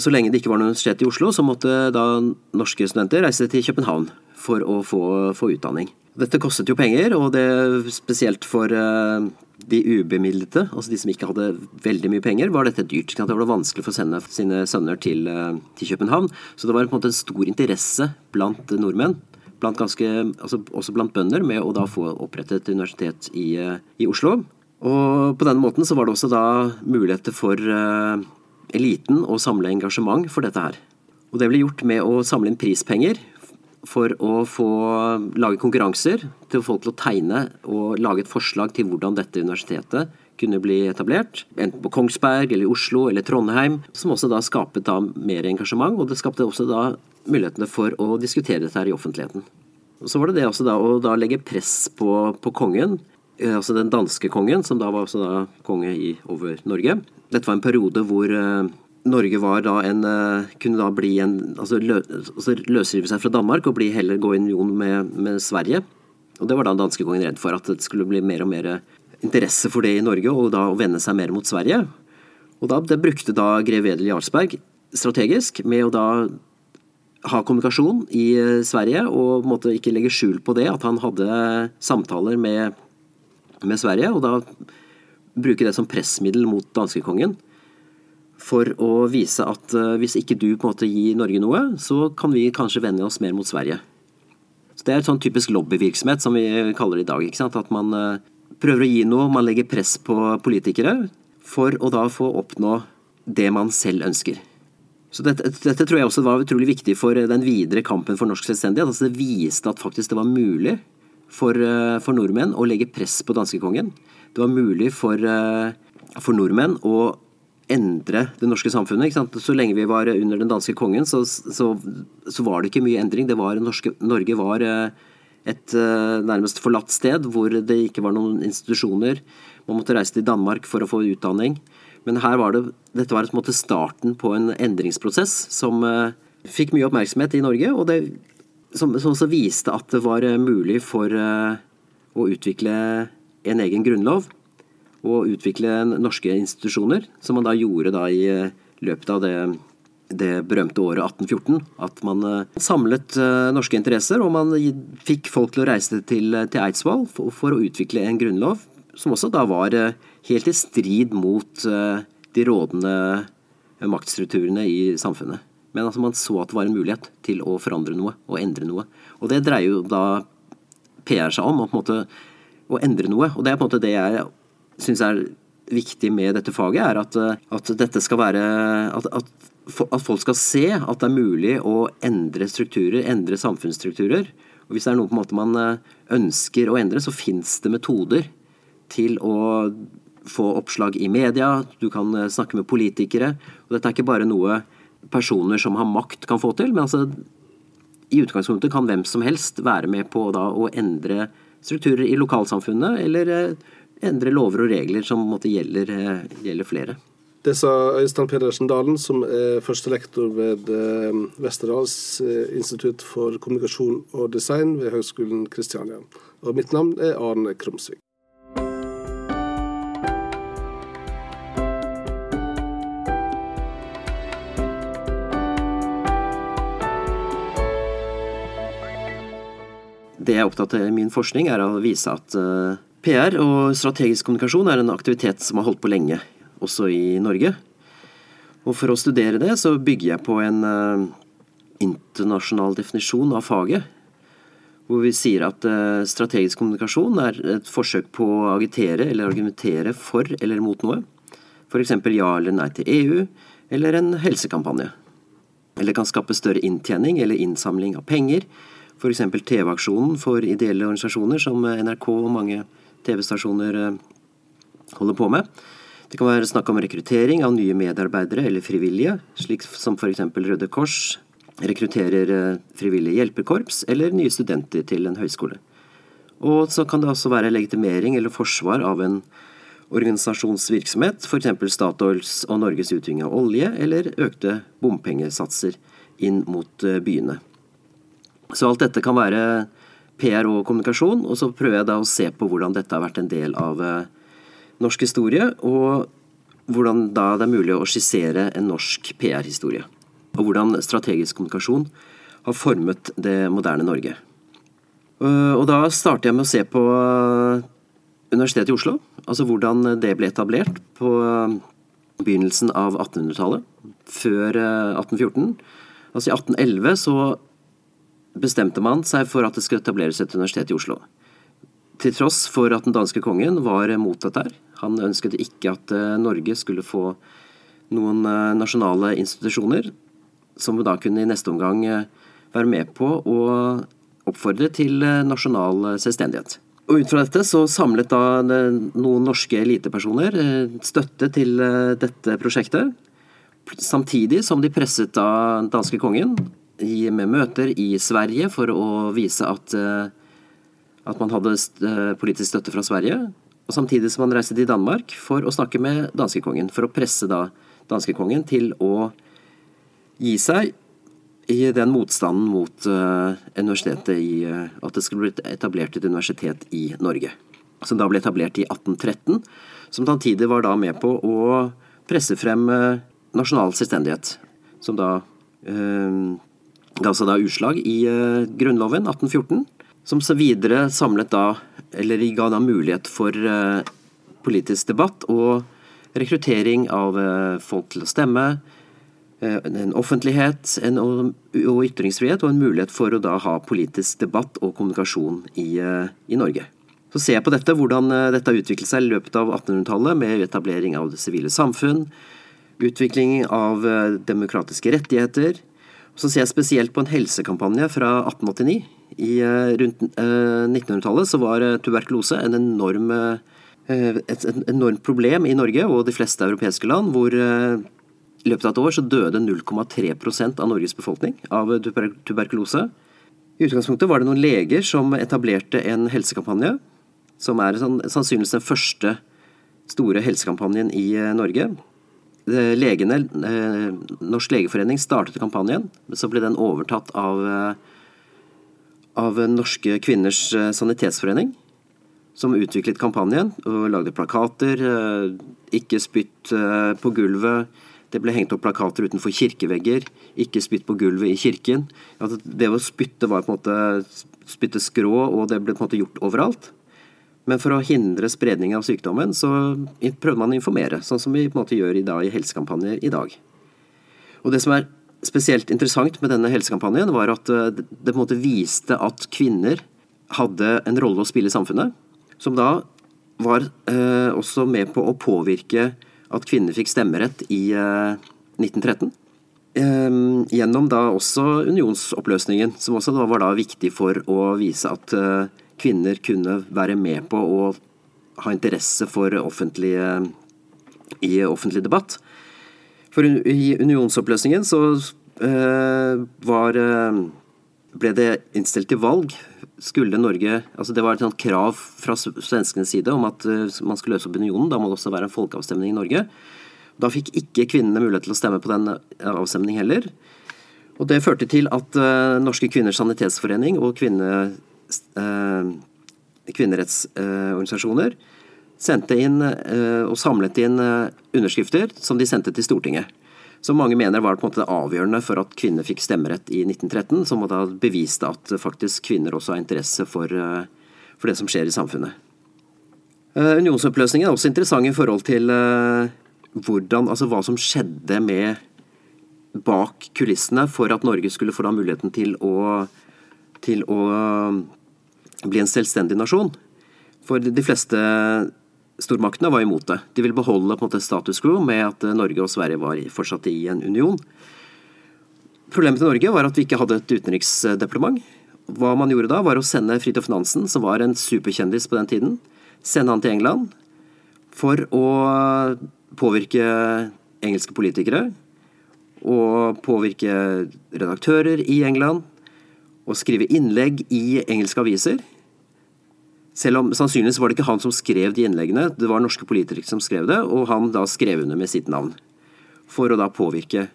Så lenge det ikke var noe universitet i Oslo, så måtte da norske studenter reise til København for å få, få utdanning. Dette kostet jo penger, og det spesielt for uh, de ubemidlede, altså de som ikke hadde veldig mye penger, var dette dyrt. Det var vanskelig for å sende sine sønner til, uh, til København. Så det var på en måte en stor interesse blant nordmenn blant ganske, altså også blant bønder, med å da få opprettet universitet i, uh, i Oslo. Og på den måten så var det også da muligheter for eliten å samle engasjement for dette her. Og det ble gjort med å samle inn prispenger for å få lage konkurranser til folk til å tegne og lage et forslag til hvordan dette universitetet kunne bli etablert. Enten på Kongsberg eller Oslo eller Trondheim. Som også da skapet da mer engasjement, og det skapte også da mulighetene for å diskutere dette her i offentligheten. Så var det det også da å da legge press på, på kongen, altså den danske kongen, som da var også da konge i, over Norge. Dette var en periode hvor eh, Norge var da en, eh, kunne da bli en altså, lø, altså løsrive seg fra Danmark og bli heller gå i union med, med Sverige. Og Det var da danskekongen redd for, at det skulle bli mer og mer interesse for det i Norge, og da å vende seg mer mot Sverige. Og da, Det brukte da grev Edel Jarlsberg strategisk med å da ha kommunikasjon i eh, Sverige, og måtte ikke legge skjul på det, at han hadde samtaler med, med Sverige, og da bruke det som pressmiddel mot danskekongen for å vise at uh, hvis ikke du på en måte gir Norge noe, så kan vi kanskje vende oss mer mot Sverige. Så Det er et sånn typisk lobbyvirksomhet som vi kaller det i dag. ikke sant? At man uh, prøver å gi noe, man legger press på politikere for å da få oppnå det man selv ønsker. Så dette, dette, tror jeg også var utrolig viktig for den videre kampen for norsk selvstendighet. Altså det viste at faktisk det var mulig for, uh, for nordmenn å legge press på danskekongen. Det var mulig for, for nordmenn å endre det norske samfunnet. Så lenge vi var under den danske kongen, så, så, så var det ikke mye endring. Var, norske, Norge var eh, et eh, nærmest forlatt sted hvor det ikke var noen institusjoner. Man måtte reise til Danmark for å få utdanning. Men her var det, dette var på en måte starten på en endringsprosess som fikk mye oppmerksomhet i Norge, og det, som, som, viste at det var mulig for uh, å utvikle en egen grunnlov og utvikle norske institusjoner, som man da gjorde da i eh, løpet av det, det berømte året 1814. At man eh, samlet eh, norske interesser, og man fikk folk til å reise til, til Eidsvoll for, for, å utvikle en grunnlov som også da var helt i strid mot de rådende maktstrukturene i samfunnet. Men altså man så at det var en mulighet til å forandre noe og endre noe. Og det dreier jo da PR seg om, å, på en måte, å endre noe. Og det er på en måte det jeg syns er viktig med dette faget, er at, eh, at dette skal være at, at, at, folk skal se at det er mulig å endre strukturer, endre samfunnsstrukturer. Og Hvis det er noe på en måte man eh, ønsker å endre, så fins det metoder til å få oppslag i media, du kan eh, snakke med politikere. og Dette er ikke bare noe personer som har makt kan få til, men altså i utgangspunktet kan hvem som helst være med på da, å endre strukturer i lokalsamfunnet, eller endre lover og regler som måtte gjelder, eh, gjelder flere. Det sa Øystein Pedersen Dalen, som er førstelektor ved eh, Westerdals eh, institutt for kommunikasjon og design ved Høgskolen Kristiania. Og mitt navn er Arne Krumsvik. Det jeg er opptatt av i min forskning, er å vise at PR og strategisk kommunikasjon er en aktivitet som har holdt på lenge, også i Norge. Og for å studere det, så bygger jeg på en uh, internasjonal definisjon av faget. Hvor vi sier at uh, strategisk kommunikasjon er et forsøk på å agitere eller argumentere for eller mot noe. F.eks. ja eller nei til EU, eller en helsekampanje. Eller kan skape større inntjening eller innsamling av penger. F.eks. TV-aksjonen for ideelle organisasjoner som NRK og mange TV-stasjoner eh, holder på med. Det kan være snakk om rekruttering av nye medarbeidere eller frivillige, slik som f.eks. Røde Kors rekrutterer eh, frivillige hjelpekorps eller nye studenter til en høyskole. Og så kan det også være legitimering eller forsvar av en organisasjonsvirksomhet, f.eks. Statoils og Norges utvinning av olje, eller økte bompengesatser inn mot eh, byene. Så alt dette kan være PR og kommunikasjon, og så prøver jeg da å se på hvordan dette har vært en del av eh, norsk historie. Og hvordan da det er mulig å skissere en norsk PR-historie. Og hvordan strategisk kommunikasjon har formet det moderne Norge. Eh, og da starter jeg med å se på eh, Universitetet i Oslo. Altså hvordan det ble etablert på begynnelsen av 1800-tallet. Før 1814. Altså i 1811 så bestemte man seg for at det skulle etableres et universitet i Oslo. Til tross for at den danske kongen var mot dette. Han ønsket ikke at Norge skulle få noen nasjonale institusjoner, som da kunne i neste omgang være med på å oppfordre til eh, nasjonal eh, selvstendighet. Og Ut fra dette så samlet da noen norske elitepersoner eh, støtte til dette prosjektet. Samtidig som de presset da danske kongen med møter i Sverige for å vise at, at man hadde politisk støtte fra Sverige. Og samtidig som man reiste til Danmark for å snakke med danskekongen. For å presse da danskekongen til å gi seg i den motstanden mot uh, universitetet i uh, At det skulle bli etablert et universitet i Norge. Som da ble etablert i 1813. Som samtidig var da med på å presse frem uh, nasjonal selvstendighet. Som da ga seg da utslag i Grunnloven 1814. Som så videre samlet da Eller ga da mulighet for politisk debatt og rekruttering av folk til å stemme Eh, en offentlighet en, og, ytringsfrihet, og en mulighet for å da ha politisk debatt og kommunikasjon i, eh, i Norge. Så ser jeg på dette, hvordan eh, dette har utviklet seg i løpet av 1800-tallet, med etablering av det sivile samfunn, utvikling av demokratiske rettigheter. Så ser jeg spesielt på en helsekampanje fra 1889. I, rundt 1900-tallet så var tuberkulose en enorm, et enormt problem i Norge og de fleste europeiske land, hvor i løpet av et år så døde 0,3% av Norges befolkning av tuberkulose. I utgangspunktet var det noen leger som etablerte en helsekampanje, som er sånn, sannsynligvis den første store helsekampanjen i eh, Norge. Legene, eh, Norsk legeforening startet kampanjen, så ble den overtatt av, eh, av Norske kvinners sanitetsforening, som utviklet kampanjen og lagde plakater. Ikke spytt på gulvet det ble hengt opp plakater utenfor kirkevegger. 'Ikke spytt på gulvet i kirken'. Altså, det å spytte var på en måte spytte skrå, og det ble på en måte gjort overalt. Men for å hindre spredning av sykdommen, så prøvde man å informere, sånn som vi på en måte gjør i, dag, i helsekampanjer i dag. Og det som er spesielt interessant med denne helsekampanjen, var at eh, det på en måte viste at kvinner hadde en rolle å spille i samfunnet, som da var eh, også med på å påvirke at kvinner fikk stemmerett i 1913. Eh, gjennom da også unionsoppløsningen, som også da var da viktig for å vise at eh, kvinner kunne være med på å ha interesse for offentlig, i offentlig debatt. For i unionsoppløsningen så eh, var ble det innstilt til valg skulle Norge altså Det var et krav fra svenskenes side om at eh, man skulle løse opp unionen. Da må det også være en folkeavstemning i Norge. Da fikk ikke kvinnene mulighet til å stemme på den eh, avstemningen heller. Og Det førte til at Norske kvinners sanitetsforening og kvinne, uh, kvinnerettsorganisasjoner uh, sendte inn og samlet inn underskrifter som de sendte til Stortinget som mange mener var på en måte avgjørende for at kvinner fikk stemmerett i 1913, som da beviste at faktisk kvinner også har interesse for, eh, for det som skjer i samfunnet. Unionsoppløsningen er også interessant i forhold til hvordan, altså hva som skjedde med bak kulissene for at Norge skulle få da muligheten til å, til å bli en selvstendig nasjon. For de fleste stormaktene var imot det. De ville beholde på en måte status quo med at Norge og Sverige var fortsatt i en union. Problemet til Norge var at vi ikke hadde et utenriksdepartement. Hva man gjorde da, var å sende Fridtjof Nansen, som var en superkjendis på den tiden, sende han til England for å påvirke engelske politikere og påvirke redaktører i England og skrive innlegg i engelske aviser selv om sannsynligvis var det ikke han som skrev de innleggene, det var norske politikere som skrev det, og han da skrev under med sitt navn. For å da påvirke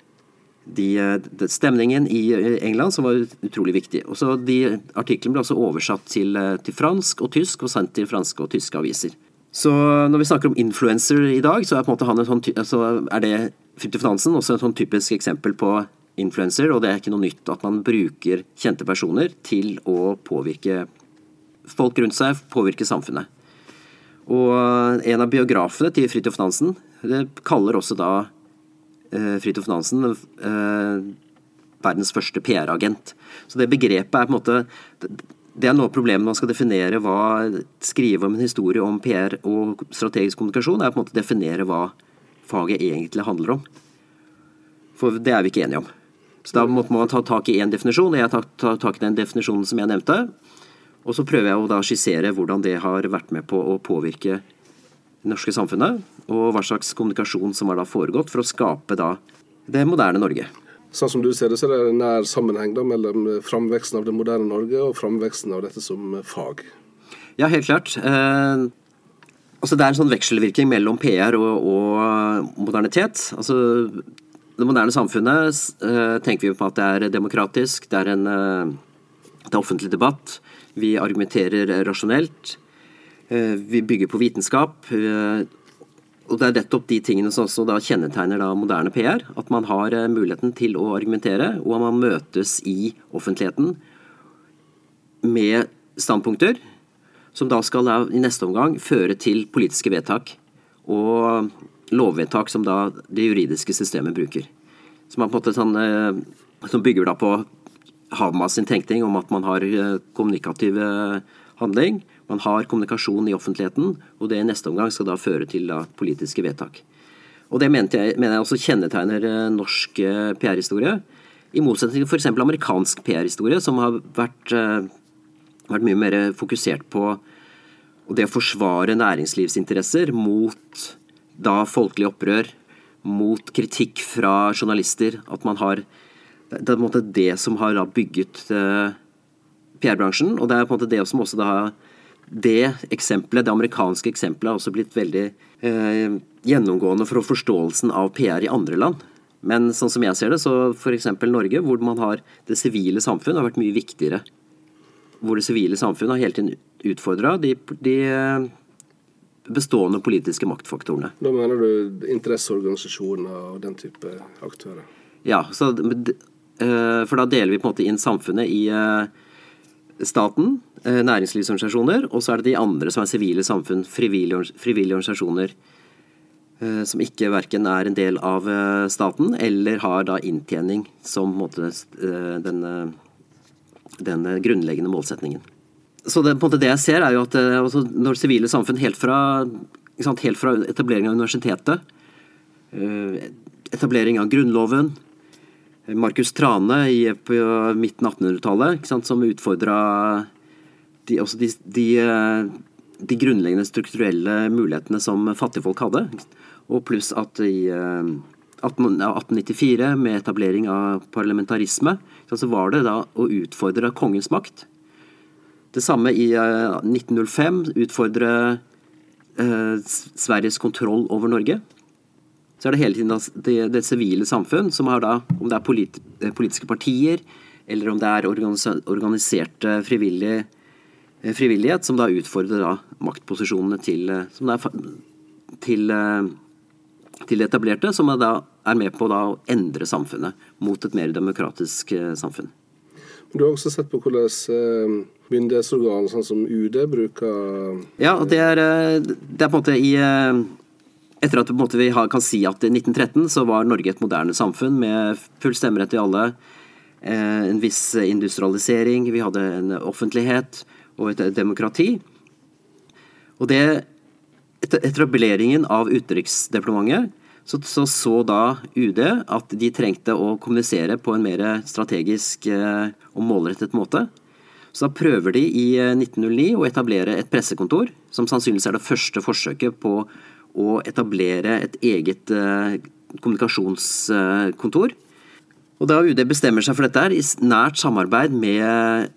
de, de, stemningen i England, som var utrolig viktig. Og så de Artiklene ble også oversatt til, til, fransk og tysk og sendt til franske og tyske aviser. Så når vi snakker om influencer i dag, så er, på en måte han en sånn, så er det Fridtjof Nansen også et sånn typisk eksempel på influencer, og det er ikke noe nytt at man bruker kjente personer til å påvirke folk rundt seg, påvirke samfunnet. Og en av biografene til Fridtjof Nansen kaller også da eh, Fridtjof Nansen eh, verdens første PR-agent. Så det begrepet er på en måte det er noe av problemet man skal definere hva Skrive om en historie om PR og strategisk kommunikasjon, er på en måte definere hva faget egentlig handler om. For det er vi ikke enige om. Så da måtte man ta tak i én definisjon, og jeg tar tak i den definisjonen som jeg nevnte. Og så prøver jeg å da skissere hvordan det har vært med på å påvirke det norske samfunnet, og hva slags kommunikasjon som har da foregått for å skape da det moderne Norge sånn som du ser det, så er det en nær sammenheng da, mellom framveksten av det moderne Norge og framveksten av dette som fag. Ja, helt klart. Eh, altså det er en sånn vekselvirkning mellom PR og, og modernitet. Altså det moderne samfunnet eh, tenker vi på at det er demokratisk, det er en eh, det er offentlig debatt. Vi argumenterer rasjonelt. Eh, vi bygger på vitenskap. Og Det er nettopp de tingene som også da kjennetegner da moderne PR. At man har muligheten til å argumentere, og at man møtes i offentligheten med standpunkter som da skal i neste omgang føre til politiske vedtak og lovvedtak som da det juridiske systemet bruker. Som, på en måte sånn, eh, som bygger da på Hamas sin tenkning om at man har eh, kommunikativ handling man har kommunikasjon i offentligheten, og det i neste omgang skal da føre til da, politiske vedtak. Og Det mener jeg, mener jeg også kjennetegner eh, norsk eh, PR-historie. I motsetning til f.eks. amerikansk PR-historie, som har vært, eh, vært, mye mer fokusert på det å forsvare næringslivsinteresser mot da folkelig opprør, mot kritikk fra journalister. At man har Det er på en måte det som har bygget PR-bransjen, og det er på en måte det som også da det eksempelet, det amerikanske eksempelet har også blitt veldig eh, gjennomgående for forståelsen av PR i andre land. Men sånn som jeg ser det, så f.eks. Norge, hvor man har det sivile samfunn, har vært mye viktigere. Hvor det sivile samfunn har hele tiden utfordra de, de, eh, bestående politiske maktfaktorene. Da mener du interesseorganisasjoner og den type aktører? Ja, så, eh, for da deler vi på en måte inn samfunnet i eh, staten, eh, næringslivsorganisasjoner, og så er det de andre som er sivile samfunn, frivillige, frivillige organisasjoner. Som ikke verken er en del av staten eller har da inntjening som måte, den, den, grunnleggende målsetningen. Så det, på en måte det jeg ser, er jo at altså, når sivile samfunn helt fra, sant, helt fra etablering av universitetet, etablering av Grunnloven, Markus Trane i, på midten av 1800-tallet, som utfordra de, de, de, de, grunnleggende strukturelle mulighetene som fattigfolk hadde. Og pluss at i 1894, med etablering av parlamentarisme, så var det da å utfordre kongens makt. Det samme i 1905, utfordre eh, Sveriges kontroll over Norge så er det hele tiden det, det sivile samfunn som har da, om det er polit, eh, politiske partier, eller om det er organisert frivillig, eh, frivillighet, som da utfordrer da maktposisjonene til, eh, er, til, til etablerte, som er, da, er med på å endre samfunnet mot et mer demokratisk samfunn. Du har også sett på hvordan myndighetsorgan sånn som UD bruker Ja, det er, det er på en måte i etter at måte, vi kan si at i 1913 så var Norge et moderne samfunn med full stemmerett til alle. Eh, en viss industrialisering, vi hadde en offentlighet og et demokrati. Og det Etter etableringen av Utenriksdepartementet så, så, så da UD at de trengte å kommunisere på en mer strategisk eh, og målrettet måte. Så da prøver de i 1909 eh, å etablere et pressekontor, som sannsynligvis er det første forsøket på å etablere et eget eh, kommunikasjonskontor. Og da UD bestemmer seg for dette her, i nært samarbeid med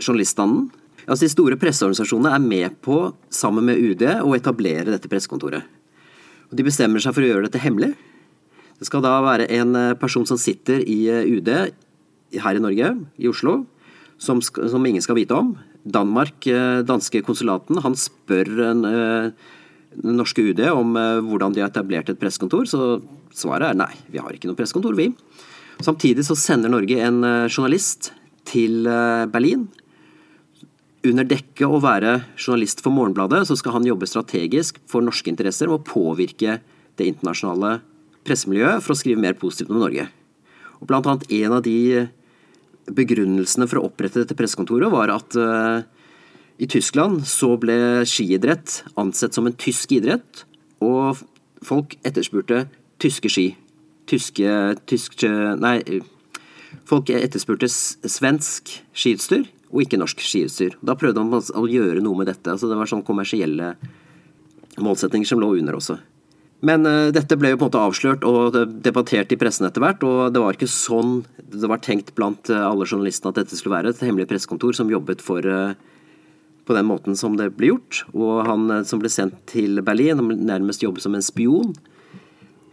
journaliststanden Altså De store presseorganisasjonene er med på, sammen med UD, å etablere dette pressekontoret. Og De bestemmer seg for å gjøre dette hemmelig. Det skal da være en eh, person som sitter i eh, UD her i Norge, i Oslo, som, som ingen skal vite om. Danmark, danske konsulaten, han spør den norske UD om hvordan de har etablert et pressekontor, så svaret er nei, vi har ikke noe pressekontor, vi. Samtidig så sender Norge en journalist til Berlin under dekke å være journalist for Morgenbladet, så skal han jobbe strategisk for norske interesser med å påvirke det internasjonale pressemiljøet for å skrive mer positivt om Norge. Og blant annet En av de begrunnelsene for å opprette dette pressekontoret var at uh, i Tyskland så ble skiidrett ansett som en tysk idrett, og folk etterspurte tyske ski. Tyske, tysk, Nei, folk etterspurte svensk skiutstyr og ikke norsk skiutstyr. Da prøvde man å gjøre noe med dette. altså Det var sånn kommersielle målsetninger som lå under også. Men uh, dette ble jo på en måte avslørt og debattert i pressen etter hvert. Og det var ikke sånn det var tenkt blant uh, alle journalistene at dette skulle være et hemmelig pressekontor som jobbet for uh, på den måten som det ble gjort. Og han som ble sendt til Berlin, nærmest jobbet som en spion.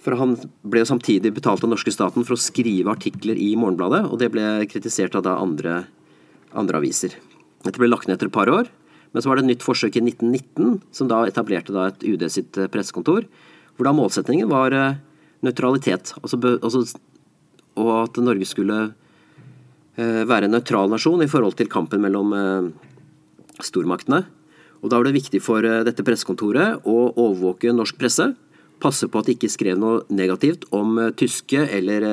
For han ble jo samtidig betalt av norske staten for å skrive artikler i Morgenbladet, og det ble kritisert av da andre andre aviser. Dette ble lagt ned etter et par år, men så var det et nytt forsøk i 1919, som da etablerte da et UD sitt eh, pressekontor, hvor da målsettingen var eh, nøytralitet. Altså, altså, og at Norge skulle eh, være en nøytral nasjon i forhold til kampen mellom stormaktene. Og Da var det viktig for dette pressekontoret å overvåke norsk presse, passe på at de ikke skrev noe negativt om tyske eller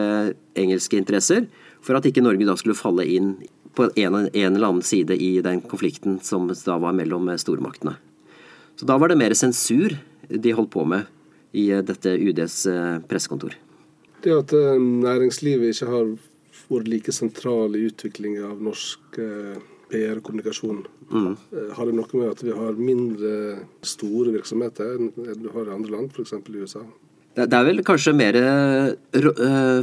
engelske interesser, for at ikke Norge da skulle falle inn på en, en, eller annen side i den konflikten som da var mellom eh, stormaktene. Så da var det mer sensur de holdt på med i eh, dette UDs eh, pressekontor. Det at næringslivet ikke har vært like sentral i utviklinga av norsk PR og kommunikasjon, mm. har det noe med at vi har mindre store virksomheter enn du har i andre land, f.eks. i USA? Det er vel kanskje mer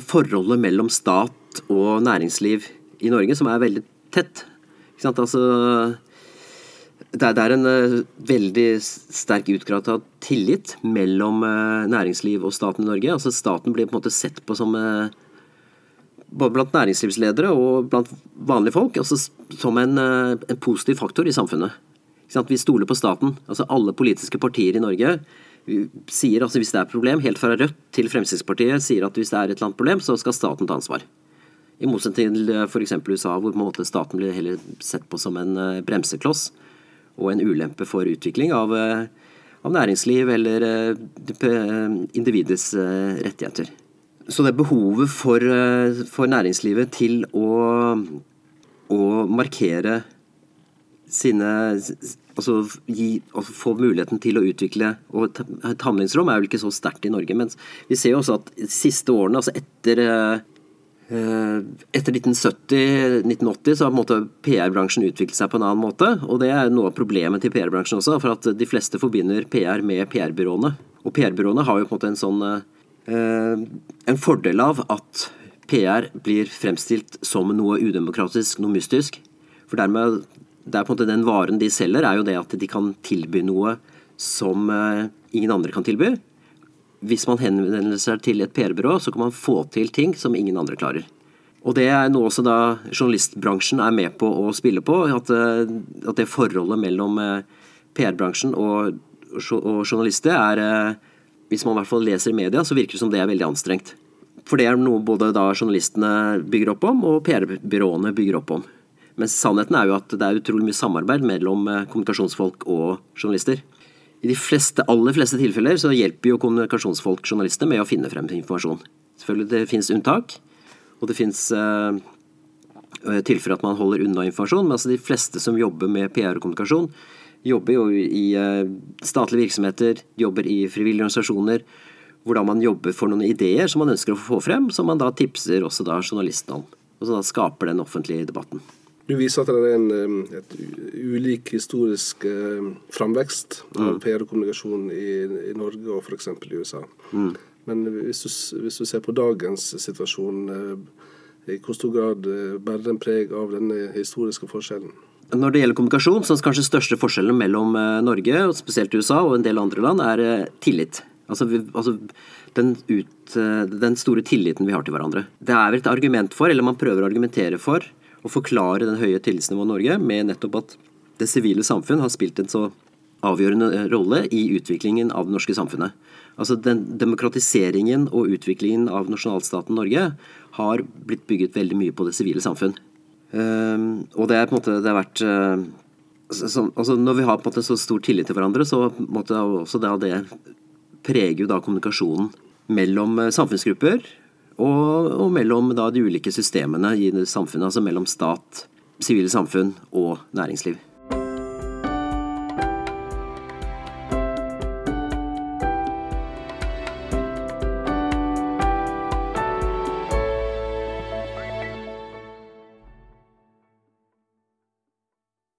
forholdet mellom stat og næringsliv i Norge som er veldig tett. Altså, det, er, en uh, veldig sterk utgrad av tillit mellom uh, næringsliv og staten i Norge. Altså, staten blir på en måte sett på som uh, både blant næringslivsledere og blant vanlige folk altså, som en, en, positiv faktor i samfunnet. Vi stoler på staten. Altså, alle politiske partier i Norge sier altså hvis det er et problem, helt fra Rødt til Fremskrittspartiet, sier at hvis det er et eller annet problem, så skal staten ta ansvar. I motsetning til eh, f.eks. USA, hvor staten blir heller sett på som en eh, bremsekloss og en ulempe for utvikling av, eh, av næringsliv eller individets rettigheter. Så det behovet for, for næringslivet til å, å, markere sine Altså gi, altså få muligheten til å utvikle og et handlingsrom er vel ikke så sterkt i Norge. Men vi ser jo også at de siste årene, altså etter etter 1970-1980 så har PR-bransjen utviklet seg på en annen måte. Og det er noe av problemet til PR-bransjen også, for at de fleste forbinder PR med PR-byråene. Og PR-byråene har jo på en måte en sånn eh, en fordel av at PR blir fremstilt som noe udemokratisk, noe mystisk. For dermed, det er på en måte den varen de selger, er jo det at de kan tilby noe som eh, ingen andre kan tilby hvis man henvender seg til et PR-byrå, så kan man få til ting som ingen andre klarer. Og det er noe også da journalistbransjen er med på å spille på. At, eh, at det forholdet mellom eh, PR-bransjen og, og, journalister er eh, Hvis man i hvert fall leser i media, så virker det som det er veldig anstrengt. For det er noe både da journalistene bygger opp om, og PR-byråene bygger opp om. Men sannheten er jo at det er utrolig mye samarbeid mellom kommunikasjonsfolk og journalister. I de fleste, aller fleste tilfeller så hjelper jo kommunikasjonsfolk journalister med å finne frem til informasjon. Selvfølgelig det finnes unntak, og det finnes uh, tilfeller at man holder unna informasjon, men altså de fleste som jobber med PR og kommunikasjon, jobber jo i uh, statlige virksomheter, jobber i frivillige organisasjoner, hvordan man jobber for noen ideer som man ønsker å få frem, som man da tipser også da journalistene om. Og så da skaper den offentlige debatten. Du viser at det er en et ulik historisk framvekst av mm. PR og kommunikasjon i, i Norge og f.eks. i USA. Mm. Men hvis du, hvis du, ser på dagens situasjon, i hvor stor grad bærer den preg av denne historiske forskjellen? Når det gjelder kommunikasjon, så er kanskje største forskjellen mellom Norge, og spesielt USA og en del andre land, er tillit. Altså, altså den, ut, den, store tilliten vi har til hverandre. Det er vel et argument for, eller man prøver å argumentere for, å forklare den høye tillitsnivået Norge med nettopp at det sivile samfunn har spilt en så avgjørende rolle i utviklingen av det norske samfunnet. Altså den Demokratiseringen og utviklingen av nasjonalstaten Norge har blitt bygget veldig mye på det sivile samfunn. Um, og det er på en måte det har vært uh, så, altså Når vi har på en måte så stor tillit til hverandre, så måtte også det, det preger jo da kommunikasjonen mellom uh, samfunnsgrupper og, og mellom da de ulike systemene i samfunnet. Altså mellom stat, sivile samfunn og næringsliv.